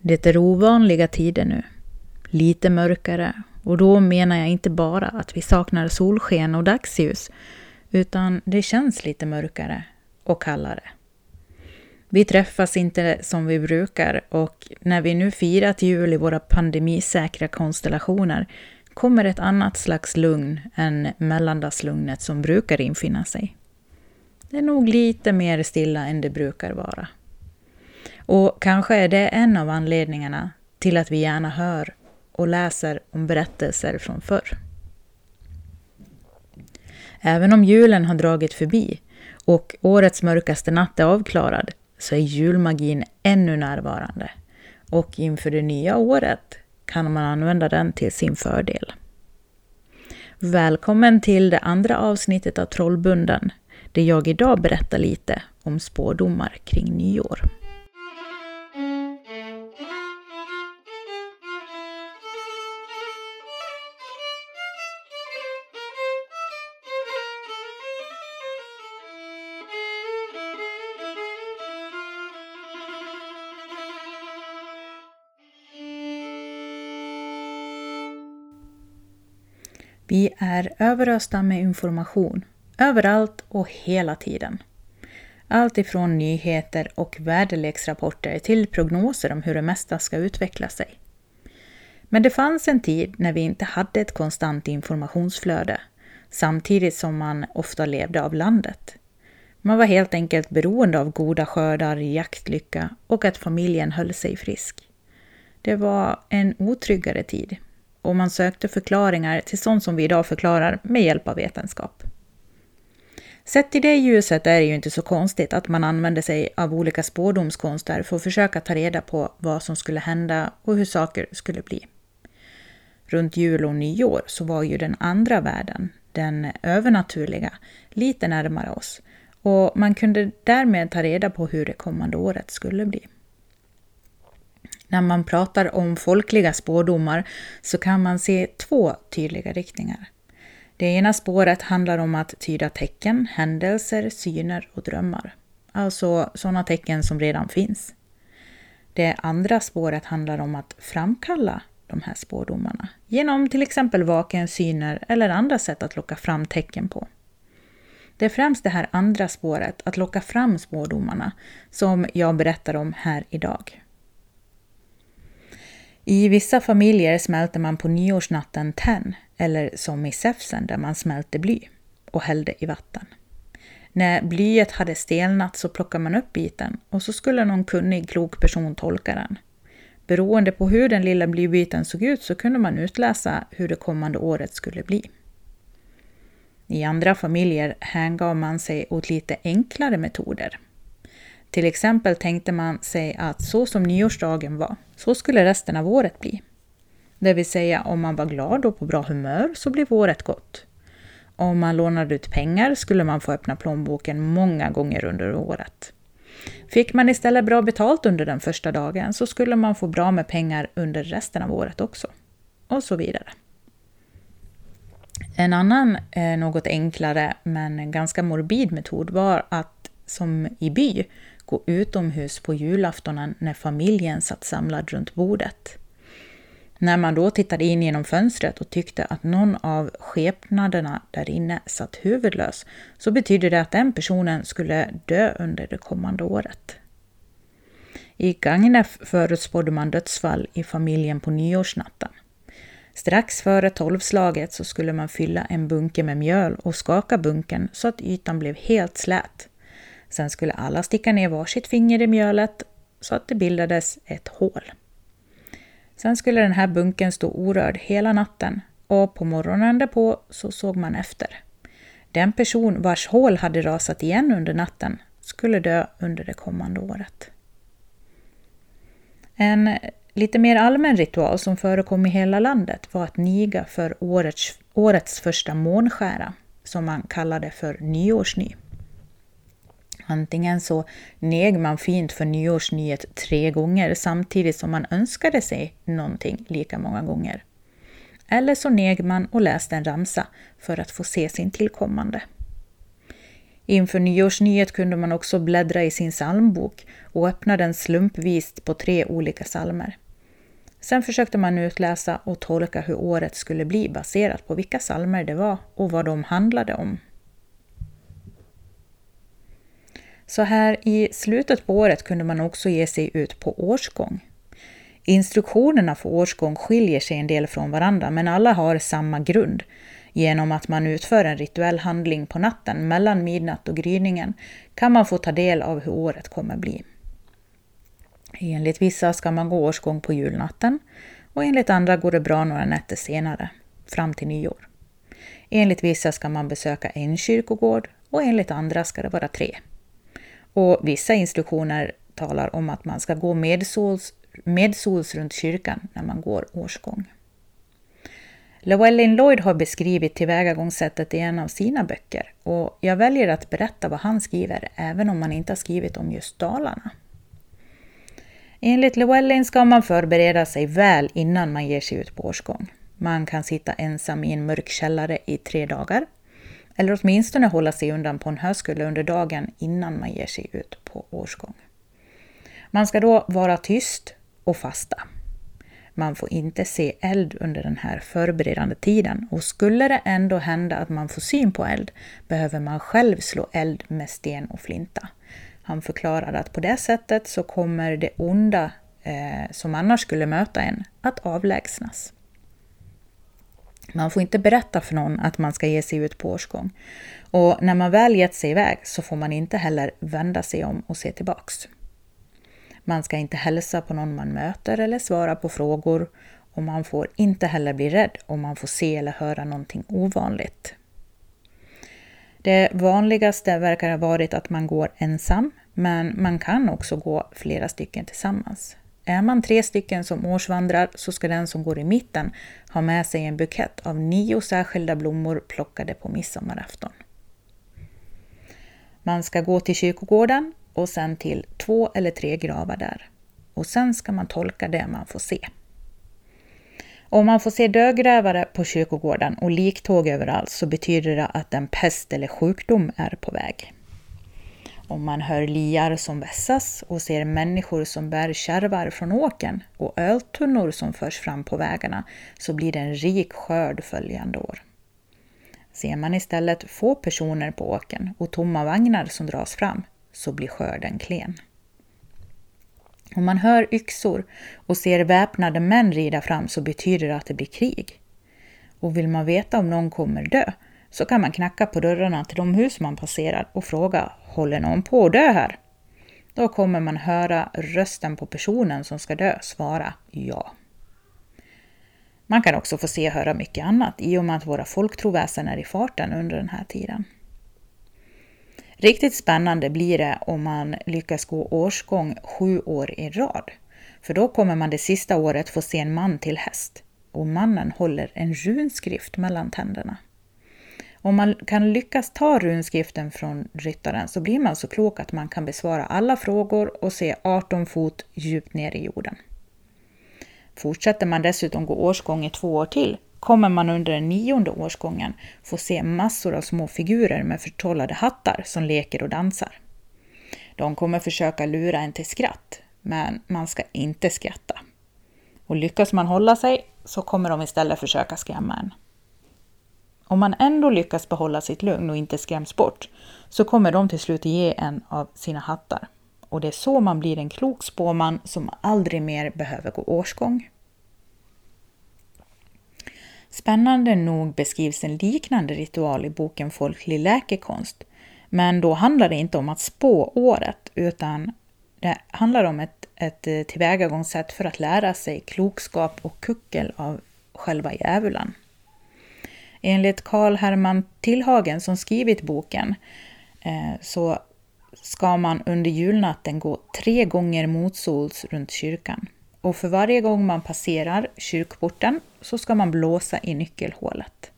Det är ovanliga tider nu. Lite mörkare. Och då menar jag inte bara att vi saknar solsken och dagsljus, utan det känns lite mörkare och kallare. Vi träffas inte som vi brukar och när vi nu firat jul i våra pandemisäkra konstellationer kommer ett annat slags lugn än mellandagslugnet som brukar infinna sig. Det är nog lite mer stilla än det brukar vara. Och kanske är det en av anledningarna till att vi gärna hör och läser om berättelser från förr. Även om julen har dragit förbi och årets mörkaste natt är avklarad så är julmagin ännu närvarande. Och inför det nya året kan man använda den till sin fördel. Välkommen till det andra avsnittet av Trollbunden, där jag idag berättar lite om spådomar kring nyår. Vi är överösta med information, överallt och hela tiden. Allt ifrån nyheter och väderleksrapporter till prognoser om hur det mesta ska utveckla sig. Men det fanns en tid när vi inte hade ett konstant informationsflöde, samtidigt som man ofta levde av landet. Man var helt enkelt beroende av goda skördar, jaktlycka och att familjen höll sig frisk. Det var en otryggare tid och man sökte förklaringar till sånt som vi idag förklarar med hjälp av vetenskap. Sett i det ljuset är det ju inte så konstigt att man använde sig av olika spårdomskonster för att försöka ta reda på vad som skulle hända och hur saker skulle bli. Runt jul och nyår så var ju den andra världen, den övernaturliga, lite närmare oss och man kunde därmed ta reda på hur det kommande året skulle bli. När man pratar om folkliga spådomar så kan man se två tydliga riktningar. Det ena spåret handlar om att tyda tecken, händelser, syner och drömmar. Alltså sådana tecken som redan finns. Det andra spåret handlar om att framkalla de här spådomarna genom till exempel vaken, syner eller andra sätt att locka fram tecken på. Det är främst det här andra spåret, att locka fram spådomarna, som jag berättar om här idag. I vissa familjer smälter man på nyårsnatten tenn, eller som i Säfsen där man smälte bly och hällde i vatten. När blyet hade stelnat så plockade man upp biten och så skulle någon kunnig, klok person tolka den. Beroende på hur den lilla blybiten såg ut så kunde man utläsa hur det kommande året skulle bli. I andra familjer hängav man sig åt lite enklare metoder. Till exempel tänkte man sig att så som nyårsdagen var, så skulle resten av året bli. Det vill säga om man var glad och på bra humör så blev året gott. Om man lånade ut pengar skulle man få öppna plånboken många gånger under året. Fick man istället bra betalt under den första dagen så skulle man få bra med pengar under resten av året också. Och så vidare. En annan, eh, något enklare men ganska morbid metod var att, som i by, gå utomhus på julaftonen när familjen satt samlad runt bordet. När man då tittade in genom fönstret och tyckte att någon av skepnaderna där inne satt huvudlös så betydde det att den personen skulle dö under det kommande året. I Gagnef förutspådde man dödsfall i familjen på nyårsnatten. Strax före tolvslaget så skulle man fylla en bunke med mjöl och skaka bunken så att ytan blev helt slät. Sen skulle alla sticka ner varsitt finger i mjölet så att det bildades ett hål. Sen skulle den här bunken stå orörd hela natten och på morgonen därpå så såg man efter. Den person vars hål hade rasat igen under natten skulle dö under det kommande året. En lite mer allmän ritual som förekom i hela landet var att niga för årets, årets första månskära, som man kallade för nyårsny. Antingen så neg man fint för nyårsnyet tre gånger samtidigt som man önskade sig någonting lika många gånger. Eller så neg man och läste en ramsa för att få se sin tillkommande. Inför nyårsnyet kunde man också bläddra i sin psalmbok och öppna den slumpvis på tre olika psalmer. Sen försökte man utläsa och tolka hur året skulle bli baserat på vilka psalmer det var och vad de handlade om. Så här i slutet på året kunde man också ge sig ut på årsgång. Instruktionerna för årsgång skiljer sig en del från varandra men alla har samma grund. Genom att man utför en rituell handling på natten mellan midnatt och gryningen kan man få ta del av hur året kommer bli. Enligt vissa ska man gå årsgång på julnatten och enligt andra går det bra några nätter senare, fram till nyår. Enligt vissa ska man besöka en kyrkogård och enligt andra ska det vara tre. Och vissa instruktioner talar om att man ska gå medsols, medsols runt kyrkan när man går årsgång. Llewellyn Lloyd har beskrivit tillvägagångssättet i en av sina böcker och jag väljer att berätta vad han skriver även om han inte har skrivit om just Dalarna. Enligt Llewellyn ska man förbereda sig väl innan man ger sig ut på årsgång. Man kan sitta ensam i en mörk källare i tre dagar eller åtminstone hålla sig undan på en höskulle under dagen innan man ger sig ut på årsgång. Man ska då vara tyst och fasta. Man får inte se eld under den här förberedande tiden och skulle det ändå hända att man får syn på eld behöver man själv slå eld med sten och flinta. Han förklarade att på det sättet så kommer det onda eh, som annars skulle möta en att avlägsnas. Man får inte berätta för någon att man ska ge sig ut på årsgång. Och när man väl gett sig iväg så får man inte heller vända sig om och se tillbaks. Man ska inte hälsa på någon man möter eller svara på frågor och man får inte heller bli rädd om man får se eller höra någonting ovanligt. Det vanligaste verkar ha varit att man går ensam, men man kan också gå flera stycken tillsammans. Är man tre stycken som årsvandrar så ska den som går i mitten ha med sig en bukett av nio särskilda blommor plockade på midsommarafton. Man ska gå till kyrkogården och sen till två eller tre gravar där. Och sen ska man tolka det man får se. Om man får se dödgrävare på kyrkogården och liktåg överallt så betyder det att en pest eller sjukdom är på väg. Om man hör liar som vässas och ser människor som bär kärvar från åken och öltunnor som förs fram på vägarna så blir det en rik skörd följande år. Ser man istället få personer på åken och tomma vagnar som dras fram så blir skörden klen. Om man hör yxor och ser väpnade män rida fram så betyder det att det blir krig. Och vill man veta om någon kommer dö så kan man knacka på dörrarna till de hus man passerar och fråga Håller någon på att dö här? Då kommer man höra rösten på personen som ska dö svara ja. Man kan också få se och höra mycket annat i och med att våra folktroväsen är i farten under den här tiden. Riktigt spännande blir det om man lyckas gå årsgång sju år i rad. För då kommer man det sista året få se en man till häst. Och mannen håller en runskrift mellan tänderna. Om man kan lyckas ta runskriften från ryttaren så blir man så klok att man kan besvara alla frågor och se 18 fot djupt ner i jorden. Fortsätter man dessutom gå årsgång i två år till kommer man under den nionde årsgången få se massor av små figurer med förtrollade hattar som leker och dansar. De kommer försöka lura en till skratt, men man ska inte skratta. Och lyckas man hålla sig så kommer de istället försöka skrämma en. Om man ändå lyckas behålla sitt lugn och inte skräms bort så kommer de till slut ge en av sina hattar. Och det är så man blir en klok spåman som aldrig mer behöver gå årsgång. Spännande nog beskrivs en liknande ritual i boken Folklig läkekonst. Men då handlar det inte om att spå året, utan det handlar om ett, ett tillvägagångssätt för att lära sig klokskap och kuckel av själva djävulen. Enligt Karl Herman Tillhagen som skrivit boken eh, så ska man under julnatten gå tre gånger motsols runt kyrkan. Och för varje gång man passerar kyrkporten så ska man blåsa i nyckelhålet.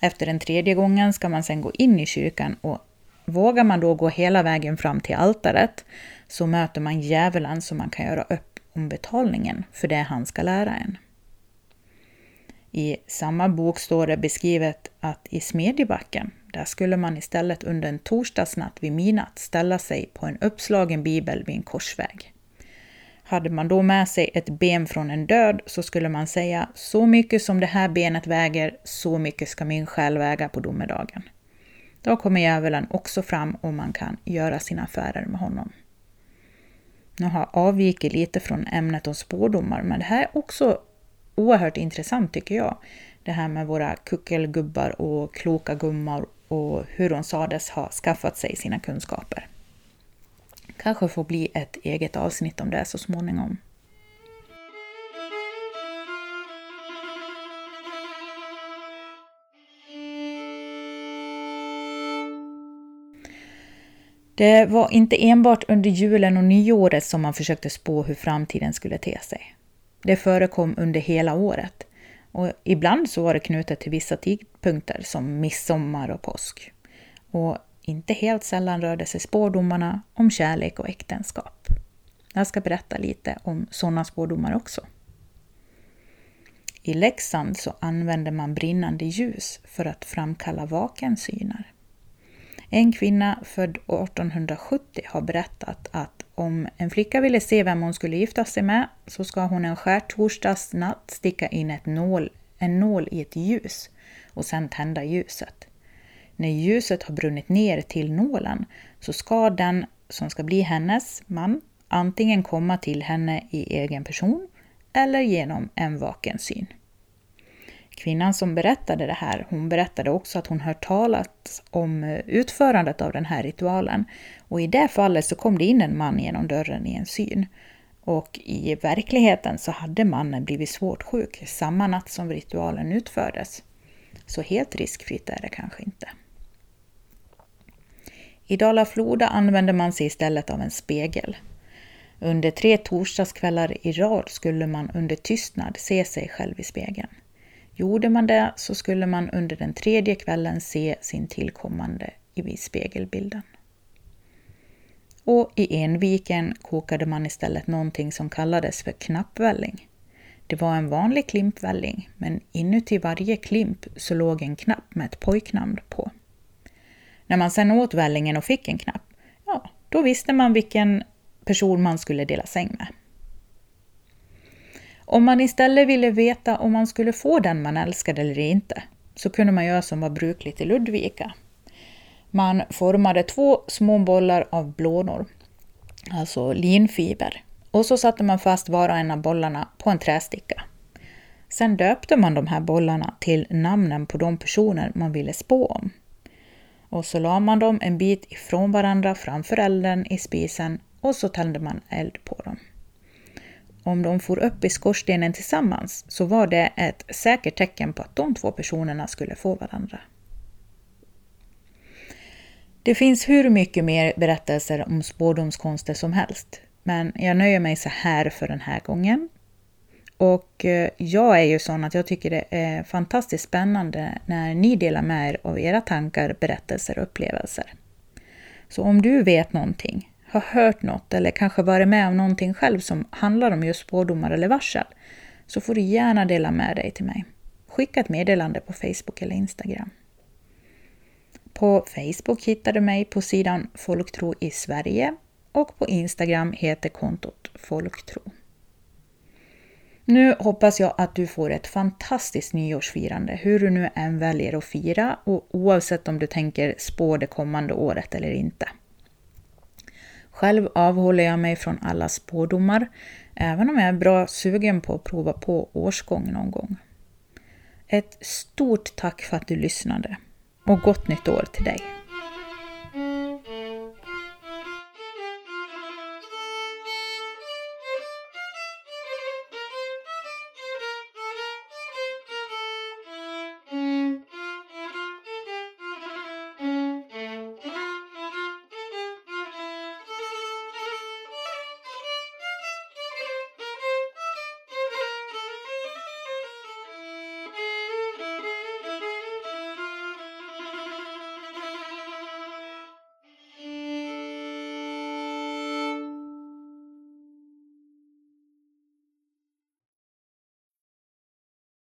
Efter den tredje gången ska man sedan gå in i kyrkan och vågar man då gå hela vägen fram till altaret så möter man djävulen som man kan göra upp om betalningen för det han ska lära en. I samma bok står det beskrivet att i Smedjebacken, där skulle man istället under en torsdagsnatt vid midnatt ställa sig på en uppslagen bibel vid en korsväg. Hade man då med sig ett ben från en död så skulle man säga så mycket som det här benet väger, så mycket ska min själ väga på domedagen. Då kommer djävulen också fram och man kan göra sina affärer med honom. Nu har jag avvikit lite från ämnet om spårdomar, men det här är också oerhört intressant tycker jag. Det här med våra kuckelgubbar och kloka gummor och hur de sades ha skaffat sig sina kunskaper. Kanske får bli ett eget avsnitt om det så småningom. Det var inte enbart under julen och nyåret som man försökte spå hur framtiden skulle te sig. Det förekom under hela året. Och ibland så var det knutet till vissa tidpunkter som midsommar och påsk. Och inte helt sällan rörde sig spårdomarna om kärlek och äktenskap. Jag ska berätta lite om sådana spårdomar också. I Leksand så använde man brinnande ljus för att framkalla vakensyner. En kvinna född 1870 har berättat att om en flicka ville se vem hon skulle gifta sig med så ska hon en skärtorsdagsnatt sticka in ett nål, en nål i ett ljus och sedan tända ljuset. När ljuset har brunnit ner till nålen så ska den som ska bli hennes man antingen komma till henne i egen person eller genom en vaken syn. Kvinnan som berättade det här, hon berättade också att hon hört talat om eh, utförandet av den här ritualen. Och i det fallet så kom det in en man genom dörren i en syn. Och i verkligheten så hade mannen blivit svårt sjuk samma natt som ritualen utfördes. Så helt riskfritt är det kanske inte. I Dala-Floda använde man sig istället av en spegel. Under tre torsdagskvällar i rad skulle man under tystnad se sig själv i spegeln. Gjorde man det så skulle man under den tredje kvällen se sin tillkommande i spegelbilden. Och i Enviken kokade man istället någonting som kallades för knappvälling. Det var en vanlig klimpvälling, men inuti varje klimp så låg en knapp med ett pojknamn på. När man sen åt vällingen och fick en knapp, ja, då visste man vilken person man skulle dela säng med. Om man istället ville veta om man skulle få den man älskade eller inte, så kunde man göra som var brukligt i Ludvika. Man formade två små bollar av blånor, alltså linfiber, och så satte man fast var och en av bollarna på en trästicka. Sen döpte man de här bollarna till namnen på de personer man ville spå om. Och så la man dem en bit ifrån varandra framför elden i spisen och så tände man eld på dem om de for upp i skorstenen tillsammans så var det ett säkert tecken på att de två personerna skulle få varandra. Det finns hur mycket mer berättelser om spårdomskonster som helst, men jag nöjer mig så här för den här gången. Och eh, jag är ju sån att jag tycker det är fantastiskt spännande när ni delar med er av era tankar, berättelser och upplevelser. Så om du vet någonting, har hört något eller kanske varit med om någonting själv som handlar om just spårdomar eller varsel så får du gärna dela med dig till mig. Skicka ett meddelande på Facebook eller Instagram. På Facebook hittar du mig på sidan Folktro i Sverige och på Instagram heter kontot Folktro. Nu hoppas jag att du får ett fantastiskt nyårsfirande, hur du nu än väljer att fira och oavsett om du tänker spå det kommande året eller inte. Själv avhåller jag mig från alla spådomar, även om jag är bra sugen på att prova på årsgång någon gång. Ett stort tack för att du lyssnade och gott nytt år till dig!